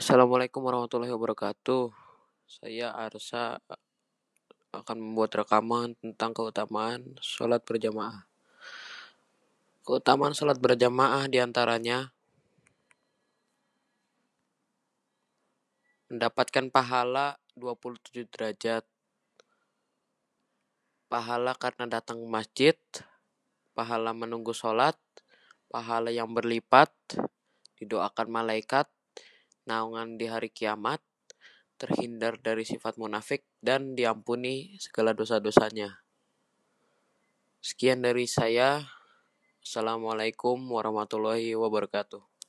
Assalamualaikum warahmatullahi wabarakatuh. Saya Arsa akan membuat rekaman tentang keutamaan sholat berjamaah. Keutamaan sholat berjamaah di antaranya mendapatkan pahala 27 derajat, pahala karena datang masjid, pahala menunggu sholat, pahala yang berlipat, didoakan malaikat, naungan di hari kiamat, terhindar dari sifat munafik, dan diampuni segala dosa-dosanya. Sekian dari saya. Assalamualaikum warahmatullahi wabarakatuh.